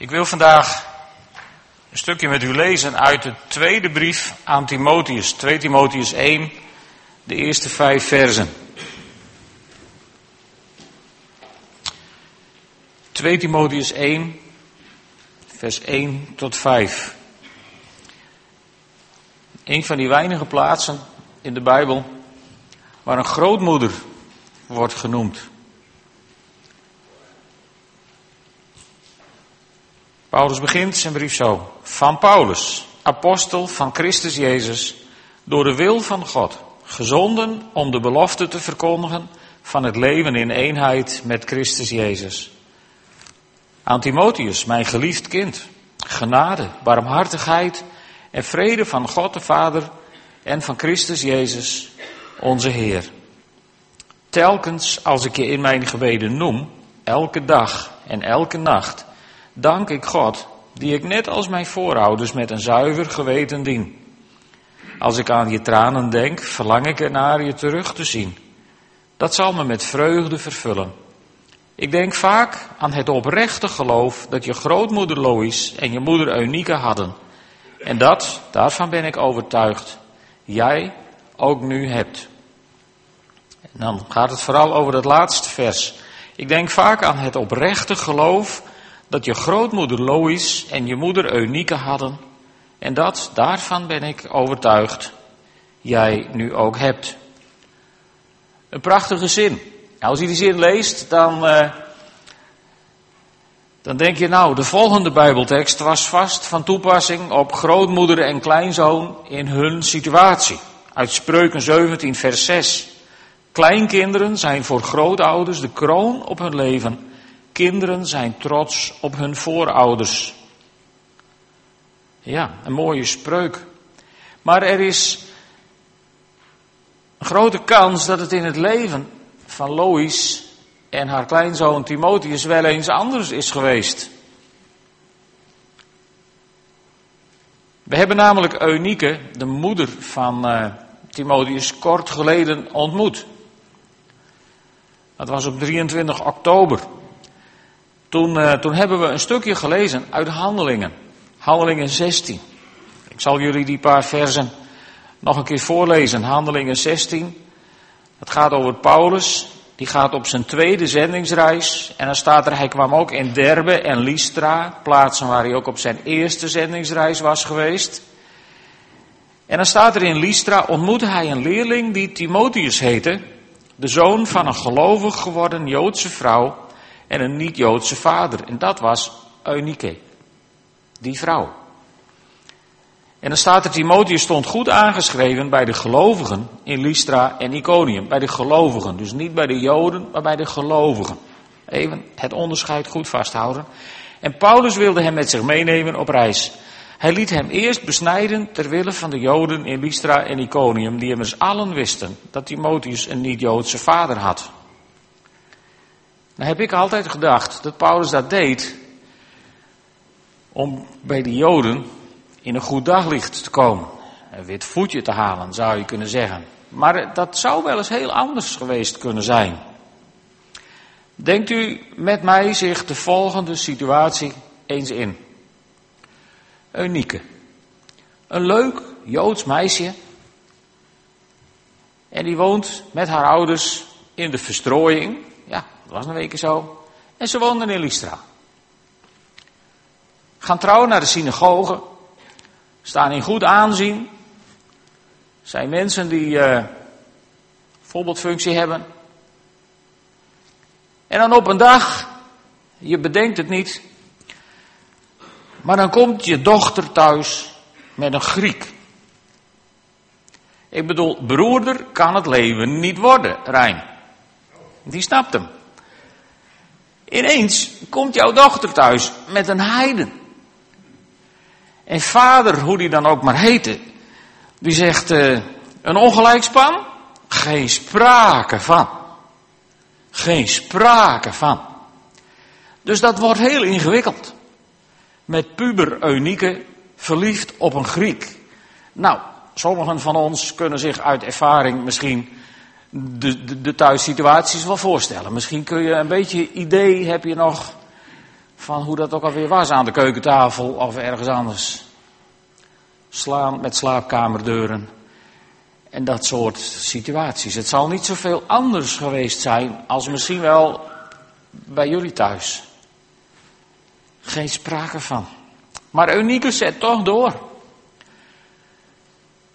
Ik wil vandaag een stukje met u lezen uit de tweede brief aan Timotheus, 2 Timotheus 1, de eerste vijf versen. 2 Timotheus 1, vers 1 tot 5. Een van die weinige plaatsen in de Bijbel waar een grootmoeder wordt genoemd. Paulus begint zijn brief zo. Van Paulus, apostel van Christus Jezus, door de wil van God, gezonden om de belofte te verkondigen van het leven in eenheid met Christus Jezus. Aan Timotheus, mijn geliefd kind, genade, barmhartigheid en vrede van God de Vader en van Christus Jezus, onze Heer. Telkens als ik je in mijn gebeden noem, elke dag en elke nacht, dank ik God, die ik net als mijn voorouders met een zuiver geweten dien. Als ik aan je tranen denk, verlang ik ernaar je terug te zien. Dat zal me met vreugde vervullen. Ik denk vaak aan het oprechte geloof dat je grootmoeder Lois en je moeder Eunike hadden. En dat, daarvan ben ik overtuigd, jij ook nu hebt. En dan gaat het vooral over het laatste vers. Ik denk vaak aan het oprechte geloof dat je grootmoeder Lois en je moeder Eunike hadden. En dat, daarvan ben ik overtuigd, jij nu ook hebt. Een prachtige zin. als je die zin leest, dan, uh, dan denk je nou, de volgende Bijbeltekst was vast van toepassing op grootmoeder en kleinzoon in hun situatie. Uit Spreuken 17, vers 6. Kleinkinderen zijn voor grootouders de kroon op hun leven. Kinderen zijn trots op hun voorouders. Ja, een mooie spreuk. Maar er is een grote kans dat het in het leven van Lois en haar kleinzoon Timotheus wel eens anders is geweest. We hebben namelijk Eunike, de moeder van uh, Timotheus, kort geleden ontmoet. Dat was op 23 oktober. Toen, uh, toen hebben we een stukje gelezen uit Handelingen. Handelingen 16. Ik zal jullie die paar versen nog een keer voorlezen. Handelingen 16. Het gaat over Paulus. Die gaat op zijn tweede zendingsreis. En dan staat er, hij kwam ook in Derbe en Lystra. Plaatsen waar hij ook op zijn eerste zendingsreis was geweest. En dan staat er in Lystra, ontmoette hij een leerling die Timotheus heette. De zoon van een gelovig geworden Joodse vrouw en een niet-Joodse vader. En dat was Eunike, die vrouw. En dan staat er, Timotheus stond goed aangeschreven bij de gelovigen in Lystra en Iconium. Bij de gelovigen, dus niet bij de Joden, maar bij de gelovigen. Even het onderscheid goed vasthouden. En Paulus wilde hem met zich meenemen op reis. Hij liet hem eerst besnijden ter wille van de Joden in Lystra en Iconium, die immers allen wisten dat Timotheus een niet-Joodse vader had. Nou heb ik altijd gedacht dat Paulus dat deed om bij de Joden in een goed daglicht te komen. Een wit voetje te halen, zou je kunnen zeggen. Maar dat zou wel eens heel anders geweest kunnen zijn. Denkt u met mij zich de volgende situatie eens in. Unieke. Een leuk Joods meisje. En die woont met haar ouders in de verstrooiing. Dat was een week zo. En ze woonden in Lystra. Gaan trouwen naar de synagoge. Staan in goed aanzien. Zijn mensen die uh, voorbeeldfunctie hebben. En dan op een dag, je bedenkt het niet, maar dan komt je dochter thuis met een Griek. Ik bedoel, broerder kan het leven niet worden, Rijn. Die snapt hem. Ineens komt jouw dochter thuis met een heiden. En vader, hoe die dan ook maar heette, die zegt, uh, een ongelijkspan? Geen sprake van. Geen sprake van. Dus dat wordt heel ingewikkeld. Met puber Eunike verliefd op een Griek. Nou, sommigen van ons kunnen zich uit ervaring misschien de, de, de thuissituaties wel voorstellen. Misschien kun je een beetje idee, heb je nog van hoe dat ook alweer was aan de keukentafel of ergens anders. Slaan met slaapkamerdeuren en dat soort situaties. Het zal niet zoveel anders geweest zijn als misschien wel bij jullie thuis. Geen sprake van. Maar Eunice zet toch door.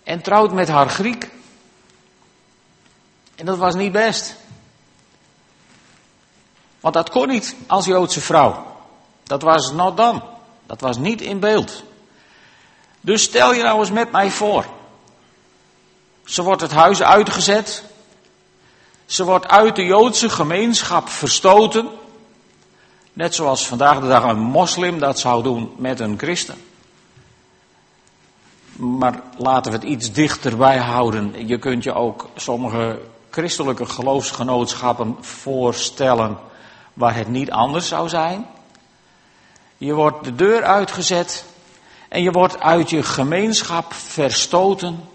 En trouwt met haar Griek. En dat was niet best. Want dat kon niet als Joodse vrouw. Dat was not dan. Dat was niet in beeld. Dus stel je nou eens met mij voor. Ze wordt het huis uitgezet. Ze wordt uit de Joodse gemeenschap verstoten. Net zoals vandaag de dag een moslim dat zou doen met een christen. Maar laten we het iets dichterbij houden. Je kunt je ook sommige christelijke geloofsgenootschappen voorstellen waar het niet anders zou zijn. Je wordt de deur uitgezet en je wordt uit je gemeenschap verstoten.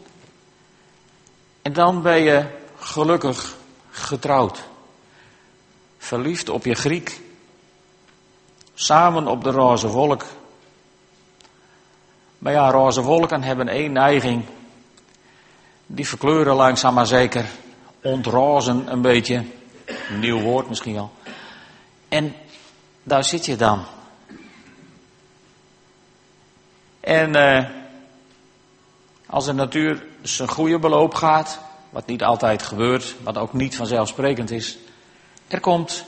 En dan ben je gelukkig getrouwd. Verliefd op je Griek. Samen op de roze wolk. Maar ja, roze wolken hebben één neiging. Die verkleuren langzaam maar zeker. Ontrozen een beetje. nieuw woord misschien al. En daar zit je dan. En uh, als de natuur zijn goede beloop gaat, wat niet altijd gebeurt, wat ook niet vanzelfsprekend is, er komt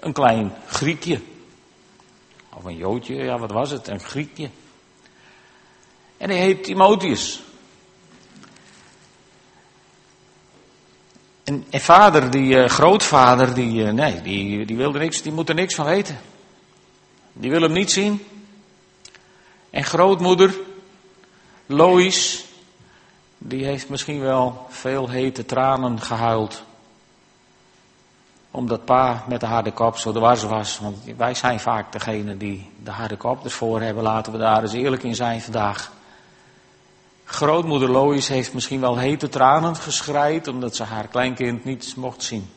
een klein Griekje. Of een Joodje, ja wat was het, een Griekje. En hij heet Timotheus. En, vader, die uh, grootvader, die, uh, nee, die, die wilde niks, die moet er niks van weten. Die wil hem niet zien. En grootmoeder, Lois, die heeft misschien wel veel hete tranen gehuild. Omdat pa met de harde kop zo dwars was. Want wij zijn vaak degene die de harde kop ervoor hebben. Laten we daar eens eerlijk in zijn vandaag. Grootmoeder Lois heeft misschien wel hete tranen geschreid omdat ze haar kleinkind niet mocht zien.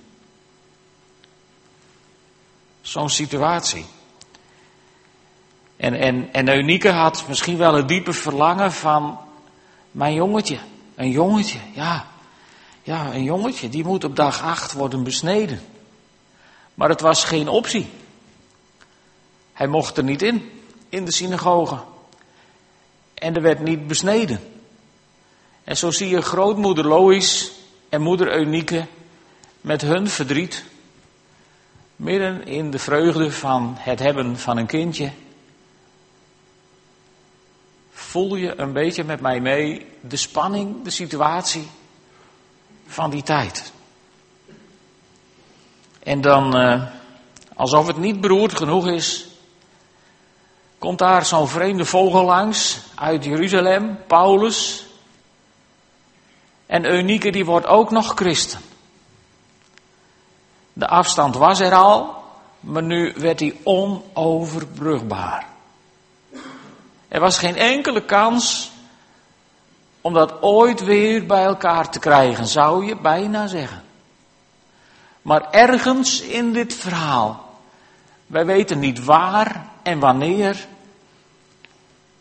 Zo'n situatie. En, en, en Eunice had misschien wel een diepe verlangen van mijn jongetje. Een jongetje, ja. Ja, een jongetje, die moet op dag acht worden besneden. Maar het was geen optie. Hij mocht er niet in, in de synagoge. En er werd niet besneden. En zo zie je grootmoeder Lois en moeder Eunice met hun verdriet, midden in de vreugde van het hebben van een kindje, voel je een beetje met mij mee de spanning, de situatie van die tijd. En dan, eh, alsof het niet beroerd genoeg is, komt daar zo'n vreemde vogel langs uit Jeruzalem, Paulus, en Eunice die wordt ook nog christen. De afstand was er al, maar nu werd die onoverbrugbaar. Er was geen enkele kans om dat ooit weer bij elkaar te krijgen, zou je bijna zeggen. Maar ergens in dit verhaal, wij weten niet waar en wanneer,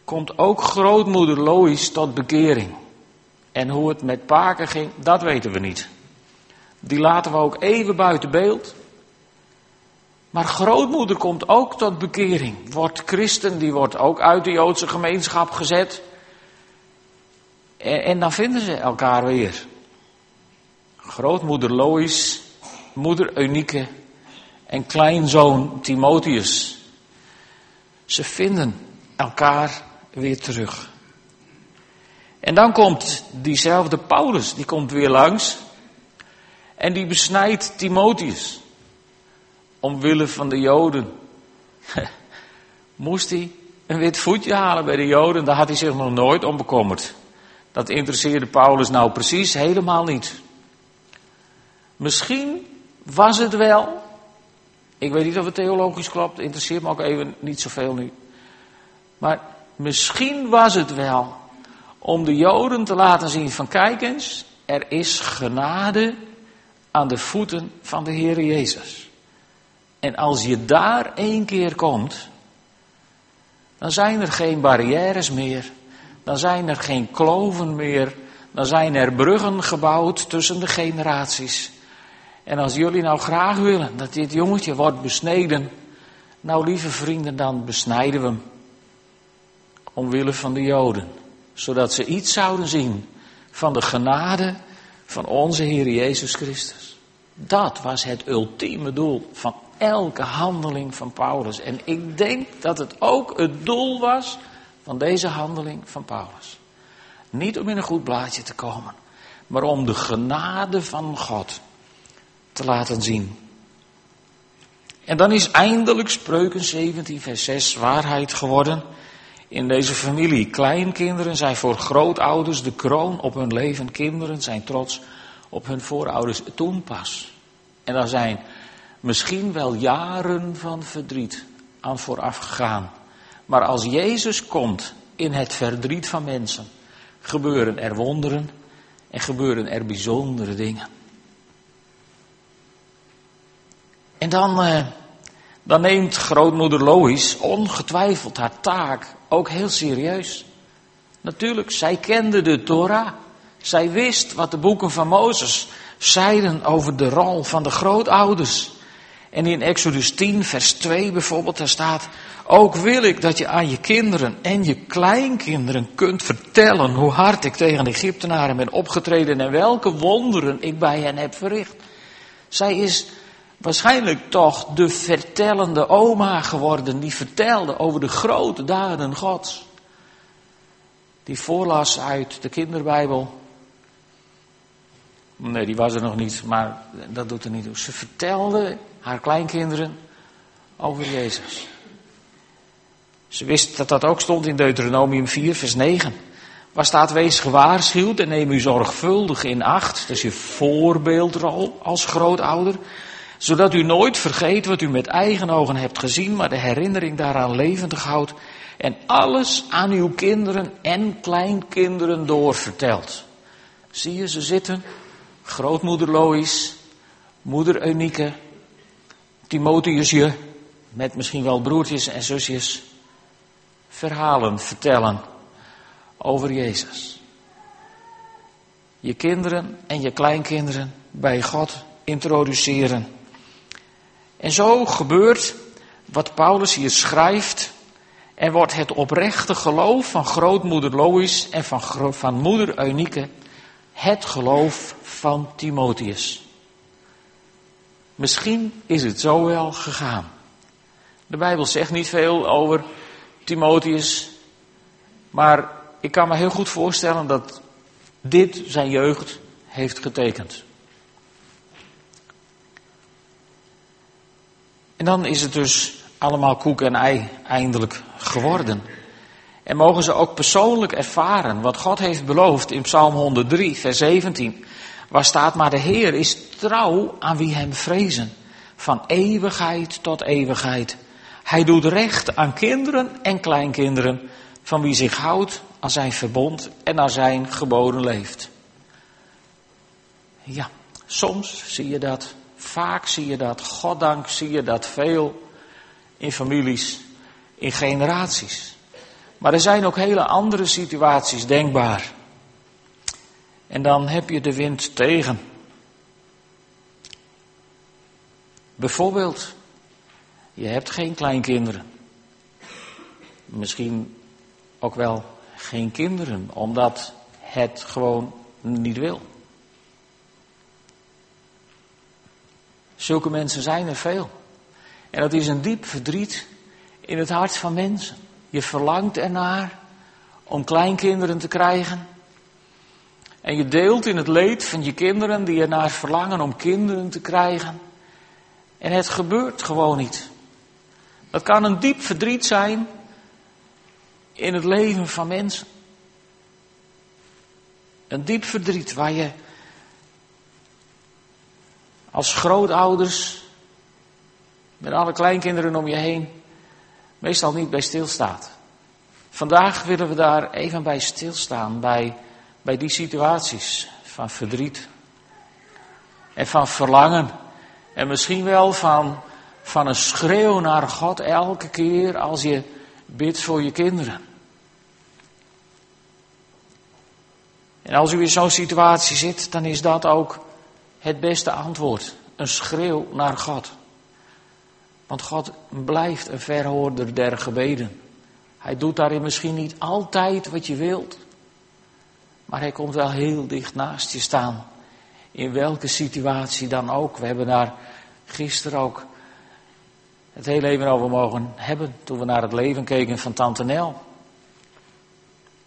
komt ook grootmoeder Lois tot bekering. En hoe het met Paken ging, dat weten we niet. Die laten we ook even buiten beeld. Maar grootmoeder komt ook tot bekering. Wordt christen, die wordt ook uit de Joodse gemeenschap gezet. En, en dan vinden ze elkaar weer. Grootmoeder Lois, moeder Eunice en kleinzoon Timotheus. Ze vinden elkaar weer terug. En dan komt diezelfde Paulus, die komt weer langs. En die besnijdt Timotheus. Omwille van de Joden. Moest hij een wit voetje halen bij de Joden? Daar had hij zich nog nooit om bekommerd. Dat interesseerde Paulus nou precies helemaal niet. Misschien was het wel. Ik weet niet of het theologisch klopt, interesseert me ook even niet zoveel nu. Maar misschien was het wel om de Joden te laten zien van kijk eens, er is genade aan de voeten van de Heer Jezus. En als je daar één keer komt, dan zijn er geen barrières meer. Dan zijn er geen kloven meer. Dan zijn er bruggen gebouwd tussen de generaties. En als jullie nou graag willen dat dit jongetje wordt besneden, nou lieve vrienden, dan besnijden we hem. Omwille van de Joden. Zodat ze iets zouden zien van de genade van onze Heer Jezus Christus. Dat was het ultieme doel van elke handeling van Paulus. En ik denk dat het ook het doel was van deze handeling van Paulus. Niet om in een goed blaadje te komen, maar om de genade van God te laten zien. En dan is eindelijk Spreuken 17, vers 6 waarheid geworden in deze familie. Kleinkinderen zijn voor grootouders de kroon op hun leven. Kinderen zijn trots op hun voorouders. Toen pas. En daar zijn misschien wel jaren van verdriet aan vooraf gegaan. Maar als Jezus komt in het verdriet van mensen, gebeuren er wonderen en gebeuren er bijzondere dingen. En dan, eh, dan neemt grootmoeder Lois ongetwijfeld haar taak ook heel serieus. Natuurlijk, zij kende de Torah. Zij wist wat de boeken van Mozes zeiden over de rol van de grootouders. En in Exodus 10, vers 2 bijvoorbeeld, daar staat, ook wil ik dat je aan je kinderen en je kleinkinderen kunt vertellen hoe hard ik tegen de Egyptenaren ben opgetreden en welke wonderen ik bij hen heb verricht. Zij is waarschijnlijk toch de vertellende oma geworden, die vertelde over de grote daden Gods. Die voorlas uit de kinderbijbel. Nee, die was er nog niet, maar dat doet er niet toe. Ze vertelde haar kleinkinderen over Jezus. Ze wist dat dat ook stond in Deuteronomium 4, vers 9. Waar staat, wees gewaarschuwd en neem u zorgvuldig in acht. Dat is je voorbeeldrol als grootouder zodat u nooit vergeet wat u met eigen ogen hebt gezien, maar de herinnering daaraan levendig houdt en alles aan uw kinderen en kleinkinderen doorvertelt. Zie je ze zitten? Grootmoeder Lois, moeder Eunice, Timotheusje, met misschien wel broertjes en zusjes, verhalen vertellen over Jezus. Je kinderen en je kleinkinderen bij God introduceren. En zo gebeurt wat Paulus hier schrijft. En wordt het oprechte geloof van grootmoeder Lois en van, van moeder Eunice het geloof van Timotheus. Misschien is het zo wel gegaan. De Bijbel zegt niet veel over Timotheus, maar ik kan me heel goed voorstellen dat dit zijn jeugd heeft getekend. En dan is het dus allemaal koek en ei eindelijk geworden. En mogen ze ook persoonlijk ervaren wat God heeft beloofd in Psalm 103, vers 17. Waar staat, maar de Heer is trouw aan wie hem vrezen. Van eeuwigheid tot eeuwigheid. Hij doet recht aan kinderen en kleinkinderen. Van wie zich houdt aan zijn verbond en aan zijn geboden leeft. Ja, soms zie je dat Vaak zie je dat, goddank zie je dat veel in families, in generaties. Maar er zijn ook hele andere situaties denkbaar. En dan heb je de wind tegen. Bijvoorbeeld, je hebt geen kleinkinderen. Misschien ook wel geen kinderen, omdat het gewoon niet wil. Zulke mensen zijn er veel. En dat is een diep verdriet in het hart van mensen. Je verlangt ernaar om kleinkinderen te krijgen. En je deelt in het leed van je kinderen die ernaar verlangen om kinderen te krijgen. En het gebeurt gewoon niet. Dat kan een diep verdriet zijn in het leven van mensen. Een diep verdriet waar je als grootouders, met alle kleinkinderen om je heen, meestal niet bij stilstaat. Vandaag willen we daar even bij stilstaan, bij, bij die situaties van verdriet en van verlangen en misschien wel van, van een schreeuw naar God elke keer als je bidt voor je kinderen. En als u in zo'n situatie zit, dan is dat ook het beste antwoord. Een schreeuw naar God. Want God blijft een verhoorder der gebeden. Hij doet daarin misschien niet altijd wat je wilt. Maar hij komt wel heel dicht naast je staan. In welke situatie dan ook. We hebben daar gisteren ook het hele leven over mogen hebben. Toen we naar het leven keken van Tante Nel.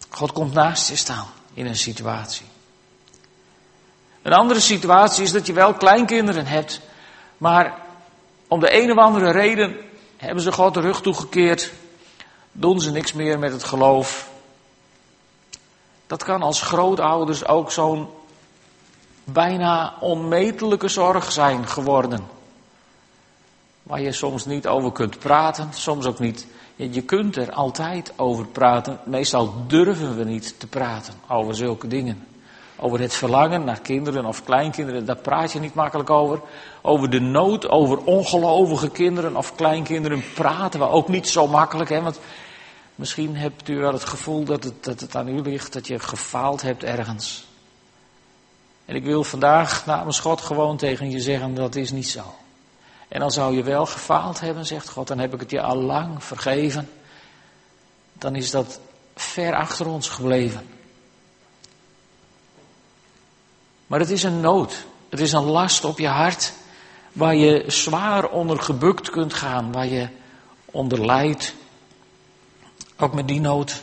God komt naast je staan in een situatie. Een andere situatie is dat je wel kleinkinderen hebt. Maar om de een of andere reden hebben ze God de rug toegekeerd. Doen ze niks meer met het geloof. Dat kan als grootouders ook zo'n bijna onmetelijke zorg zijn geworden. Waar je soms niet over kunt praten, soms ook niet. Je kunt er altijd over praten. Meestal durven we niet te praten over zulke dingen. Over het verlangen naar kinderen of kleinkinderen, daar praat je niet makkelijk over. Over de nood, over ongelovige kinderen of kleinkinderen praten we ook niet zo makkelijk. Hè? Want misschien hebt u wel het gevoel dat het, dat het aan u ligt, dat je gefaald hebt ergens. En ik wil vandaag namens God gewoon tegen je zeggen, dat is niet zo. En dan zou je wel gefaald hebben, zegt God, dan heb ik het je al lang vergeven. Dan is dat ver achter ons gebleven. Maar het is een nood. Het is een last op je hart. Waar je zwaar onder gebukt kunt gaan. Waar je onder lijdt. Ook met die nood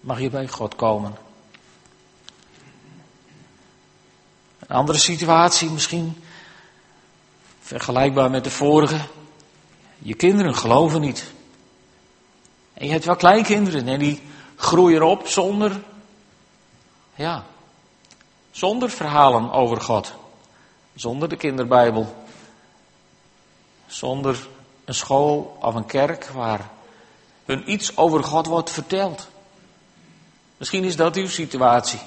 mag je bij God komen. Een andere situatie misschien. Vergelijkbaar met de vorige. Je kinderen geloven niet. En je hebt wel kleinkinderen en die groeien op zonder, ja, zonder verhalen over God. Zonder de kinderbijbel. Zonder een school of een kerk waar hun iets over God wordt verteld. Misschien is dat uw situatie.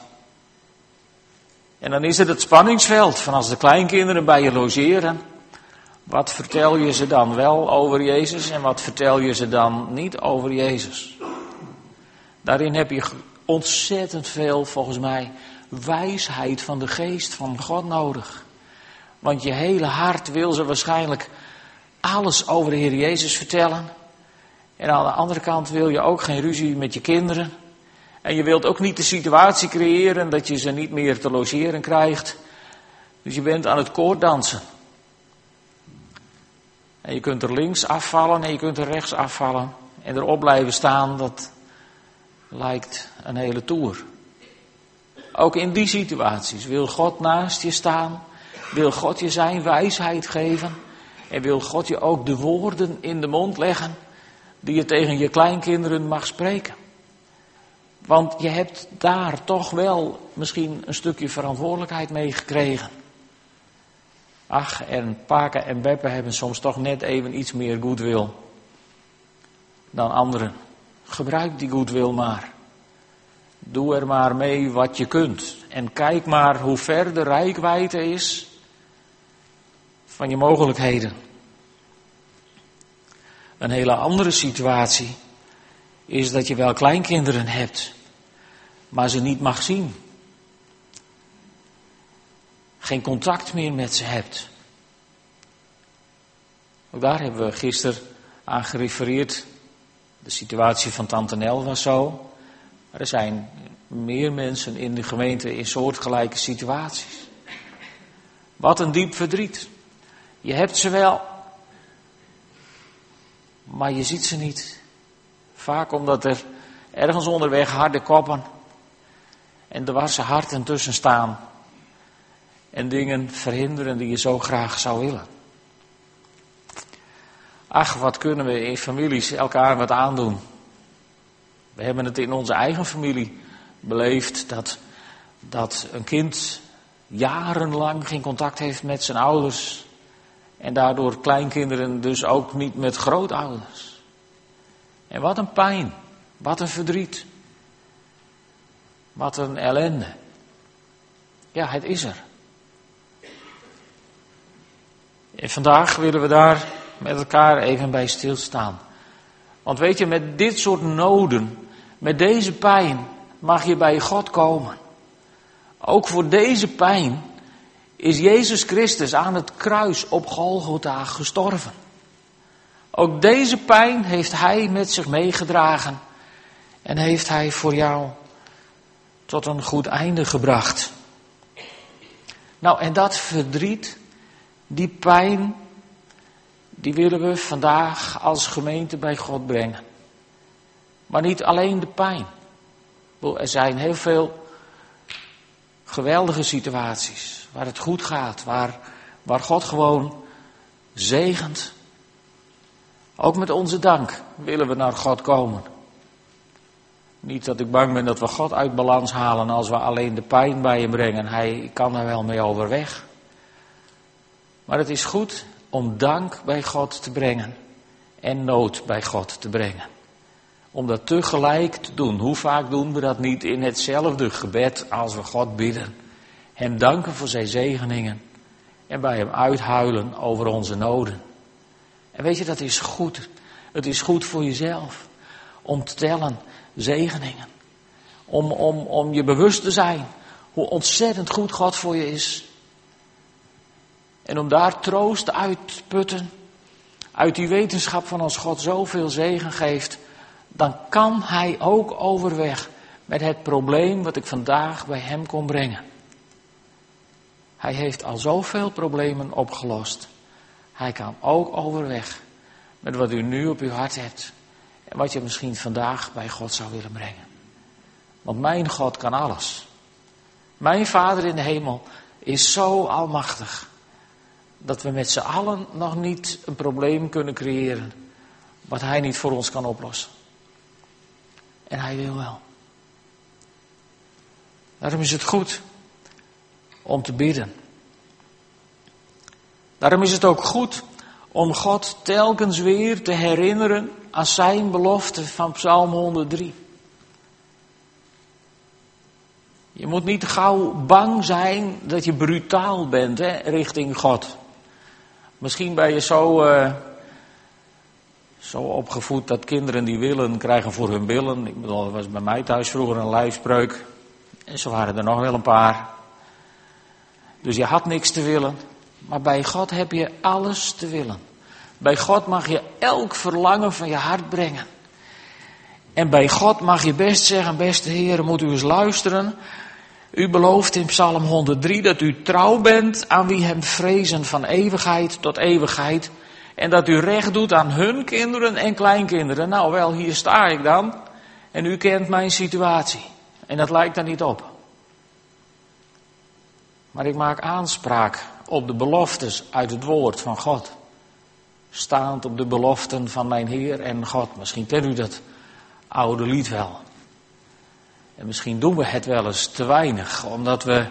En dan is het het spanningsveld van als de kleinkinderen bij je logeren. Wat vertel je ze dan wel over Jezus en wat vertel je ze dan niet over Jezus? Daarin heb je ontzettend veel, volgens mij, wijsheid van de geest van God nodig. Want je hele hart wil ze waarschijnlijk alles over de Heer Jezus vertellen. En aan de andere kant wil je ook geen ruzie met je kinderen. En je wilt ook niet de situatie creëren dat je ze niet meer te logeren krijgt. Dus je bent aan het koorddansen. En je kunt er links afvallen en je kunt er rechts afvallen. En erop blijven staan, dat lijkt een hele toer. Ook in die situaties wil God naast je staan. Wil God je zijn wijsheid geven. En wil God je ook de woorden in de mond leggen die je tegen je kleinkinderen mag spreken. Want je hebt daar toch wel misschien een stukje verantwoordelijkheid mee gekregen. Ach, en Paken en Beppe hebben soms toch net even iets meer goodwill dan anderen. Gebruik die goodwill maar. Doe er maar mee wat je kunt. En kijk maar hoe ver de rijkwijde is van je mogelijkheden. Een hele andere situatie is dat je wel kleinkinderen hebt, maar ze niet mag zien. Geen contact meer met ze hebt. Ook daar hebben we gisteren aan gerefereerd. De situatie van Tante Nel was zo. Er zijn meer mensen in de gemeente in soortgelijke situaties. Wat een diep verdriet. Je hebt ze wel, maar je ziet ze niet. Vaak omdat er ergens onderweg harde koppen en dwarse harten tussen staan. En dingen verhinderen die je zo graag zou willen. Ach, wat kunnen we in families elkaar wat aandoen. We hebben het in onze eigen familie beleefd dat, dat een kind jarenlang geen contact heeft met zijn ouders. En daardoor kleinkinderen dus ook niet met grootouders. En wat een pijn, wat een verdriet, wat een ellende. Ja, het is er. En vandaag willen we daar met elkaar even bij stilstaan. Want weet je, met dit soort noden, met deze pijn, mag je bij God komen. Ook voor deze pijn is Jezus Christus aan het kruis op Golgotha gestorven. Ook deze pijn heeft Hij met zich meegedragen en heeft Hij voor jou tot een goed einde gebracht. Nou, en dat verdriet, die pijn, die willen we vandaag als gemeente bij God brengen. Maar niet alleen de pijn. Er zijn heel veel geweldige situaties waar het goed gaat, waar, waar God gewoon zegent. Ook met onze dank willen we naar God komen. Niet dat ik bang ben dat we God uit balans halen als we alleen de pijn bij hem brengen. Hij kan er wel mee overweg. Maar het is goed om dank bij God te brengen en nood bij God te brengen. Om dat tegelijk te doen. Hoe vaak doen we dat niet in hetzelfde gebed als we God bidden? Hem danken voor zijn zegeningen en bij hem uithuilen over onze noden. En weet je, dat is goed. Het is goed voor jezelf om te tellen zegeningen. Om, om, om je bewust te zijn hoe ontzettend goed God voor je is. En om daar troost uit te putten, uit die wetenschap van als God zoveel zegen geeft, dan kan Hij ook overweg met het probleem wat ik vandaag bij Hem kon brengen. Hij heeft al zoveel problemen opgelost. Hij kan ook overweg met wat u nu op uw hart hebt. En wat je misschien vandaag bij God zou willen brengen. Want mijn God kan alles. Mijn Vader in de hemel is zo almachtig. Dat we met z'n allen nog niet een probleem kunnen creëren. Wat Hij niet voor ons kan oplossen. En Hij wil wel. Daarom is het goed om te bidden. Daarom is het ook goed om God telkens weer te herinneren aan zijn belofte van Psalm 103. Je moet niet gauw bang zijn dat je brutaal bent hè, richting God. Misschien ben je zo, uh, zo opgevoed dat kinderen die willen krijgen voor hun billen. Ik bedoel, dat was bij mij thuis vroeger een lijfspreuk. En zo waren er nog wel een paar. Dus je had niks te willen. Maar bij God heb je alles te willen. Bij God mag je elk verlangen van je hart brengen. En bij God mag je best zeggen, beste Heer, moet u eens luisteren. U belooft in Psalm 103 dat u trouw bent aan wie hem vrezen van eeuwigheid tot eeuwigheid. En dat u recht doet aan hun kinderen en kleinkinderen. Nou wel, hier sta ik dan. En u kent mijn situatie. En dat lijkt er niet op. Maar ik maak aanspraak op de beloftes uit het woord van God. Staand op de beloften van mijn Heer en God. Misschien kent u dat oude lied wel. En misschien doen we het wel eens te weinig, omdat we,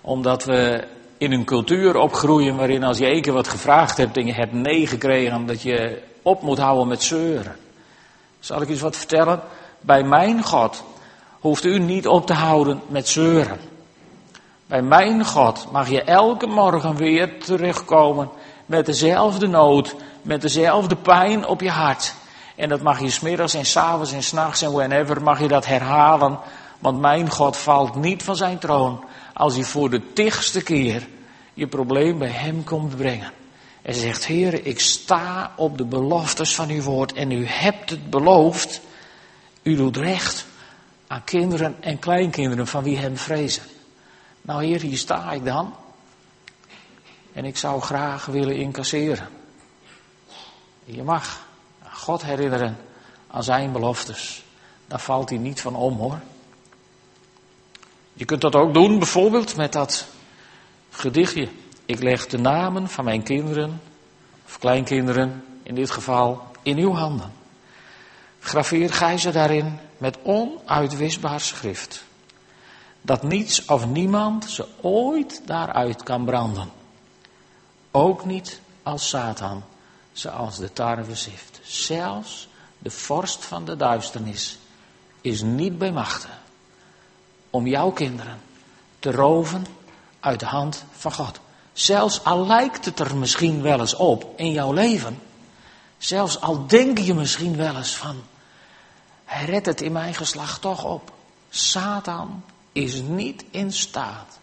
omdat we in een cultuur opgroeien waarin als je één keer wat gevraagd hebt en je hebt nee gekregen, dat je op moet houden met zeuren. Zal ik eens wat vertellen? Bij mijn God hoeft u niet op te houden met zeuren. Bij mijn God mag je elke morgen weer terugkomen met dezelfde nood, met dezelfde pijn op je hart. En dat mag je smiddags en s'avonds en s'nachts en whenever mag je dat herhalen. Want mijn God valt niet van zijn troon als hij voor de tigste keer je probleem bij hem komt brengen. En zegt, Heer, ik sta op de beloftes van uw woord en u hebt het beloofd. U doet recht aan kinderen en kleinkinderen van wie hem vrezen. Nou Heer, hier sta ik dan. En ik zou graag willen incasseren. Je mag God herinneren aan zijn beloftes. Daar valt hij niet van om hoor. Je kunt dat ook doen bijvoorbeeld met dat gedichtje. Ik leg de namen van mijn kinderen, of kleinkinderen in dit geval, in uw handen. Graveer gij ze daarin met onuitwisbaar schrift dat niets of niemand ze ooit daaruit kan branden. Ook niet als Satan ze als de tarwe zift. Zelfs de vorst van de duisternis is niet bij machten om jouw kinderen te roven uit de hand van God. Zelfs al lijkt het er misschien wel eens op in jouw leven Zelfs al denk je misschien wel eens van, hij redt het in mijn geslacht toch op. Satan is niet in staat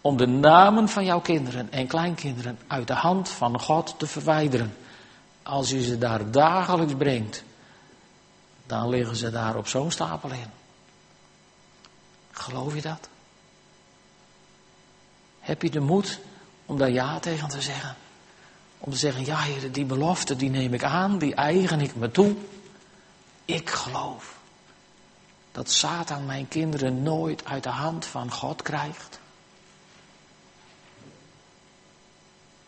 om de namen van jouw kinderen en kleinkinderen uit de hand van God te verwijderen. Als je ze daar dagelijks brengt, dan liggen ze daar op zo'n stapel in. Geloof je dat? Heb je de moed om daar ja tegen te zeggen? Om te zeggen, ja heer, die belofte die neem ik aan, die eigen ik me toe. Ik geloof dat Satan mijn kinderen nooit uit de hand van God krijgt.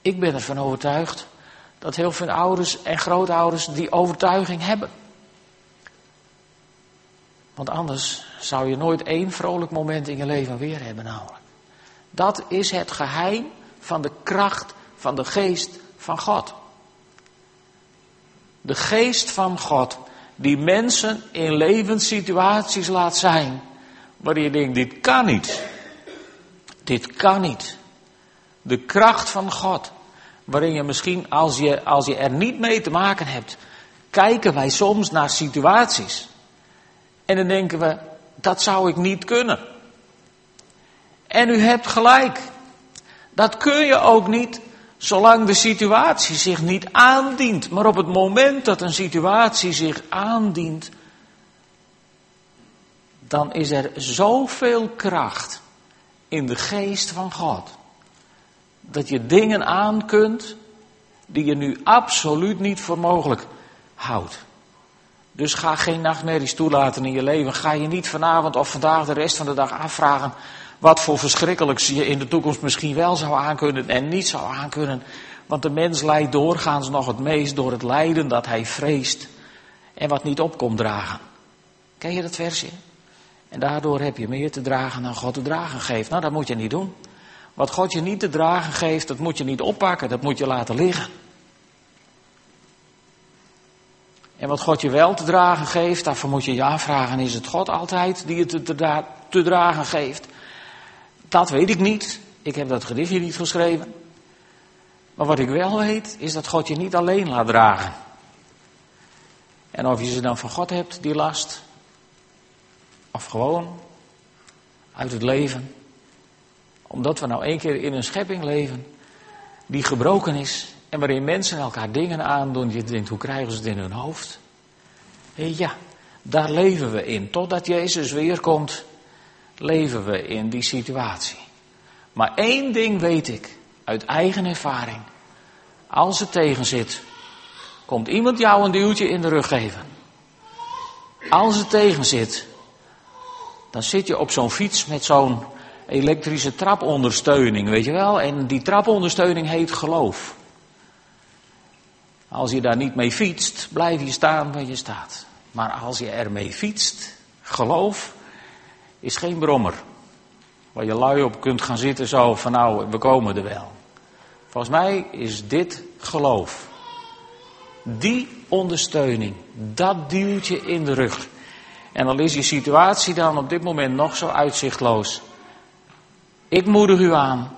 Ik ben ervan overtuigd dat heel veel ouders en grootouders die overtuiging hebben. Want anders zou je nooit één vrolijk moment in je leven weer hebben namelijk. Dat is het geheim van de kracht van de geest van God. De geest van God die mensen in levenssituaties laat zijn waarin je denkt, dit kan niet. Dit kan niet. De kracht van God, waarin je misschien als je, als je er niet mee te maken hebt, kijken wij soms naar situaties. En dan denken we, dat zou ik niet kunnen. En u hebt gelijk. Dat kun je ook niet zolang de situatie zich niet aandient. Maar op het moment dat een situatie zich aandient, dan is er zoveel kracht in de geest van God. Dat je dingen aan kunt die je nu absoluut niet voor mogelijk houdt. Dus ga geen nachtmerries toelaten in je leven. Ga je niet vanavond of vandaag de rest van de dag afvragen wat voor verschrikkelijks je in de toekomst misschien wel zou aankunnen en niet zou aankunnen. Want de mens lijdt doorgaans nog het meest door het lijden dat hij vreest en wat niet op komt dragen. Ken je dat versje? En daardoor heb je meer te dragen dan God te dragen geeft. Nou, dat moet je niet doen. Wat God je niet te dragen geeft, dat moet je niet oppakken, dat moet je laten liggen. En wat God je wel te dragen geeft, daarvoor moet je je afvragen, is het God altijd die het te, te dragen geeft? Dat weet ik niet. Ik heb dat gedichtje niet geschreven. Maar wat ik wel weet, is dat God je niet alleen laat dragen. En of je ze dan van God hebt, die last, of gewoon uit het leven. Omdat we nou één keer in een schepping leven die gebroken is en waarin mensen elkaar dingen aandoen. Je denkt, hoe krijgen ze het in hun hoofd? Ja, daar leven we in. Totdat Jezus weer komt, leven we in die situatie. Maar één ding weet ik uit eigen ervaring. Als het tegen zit, komt iemand jou een duwtje in de rug geven. Als het tegen zit, dan zit je op zo'n fiets met zo'n elektrische trapondersteuning, weet je wel? En die trapondersteuning heet geloof. Als je daar niet mee fietst, blijf je staan waar je staat. Maar als je ermee fietst, geloof, is geen brommer. Waar je lui op kunt gaan zitten zo van nou, we komen er wel. Volgens mij is dit geloof. Die ondersteuning, dat duwtje in de rug. En dan is je situatie dan op dit moment nog zo uitzichtloos. Ik moedig u aan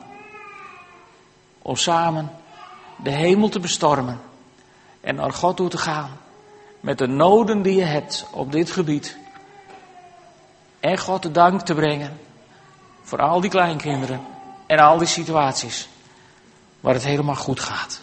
om samen de hemel te bestormen en naar God toe te gaan met de noden die je hebt op dit gebied. En God de dank te brengen voor al die kleinkinderen en al die situaties waar het helemaal goed gaat.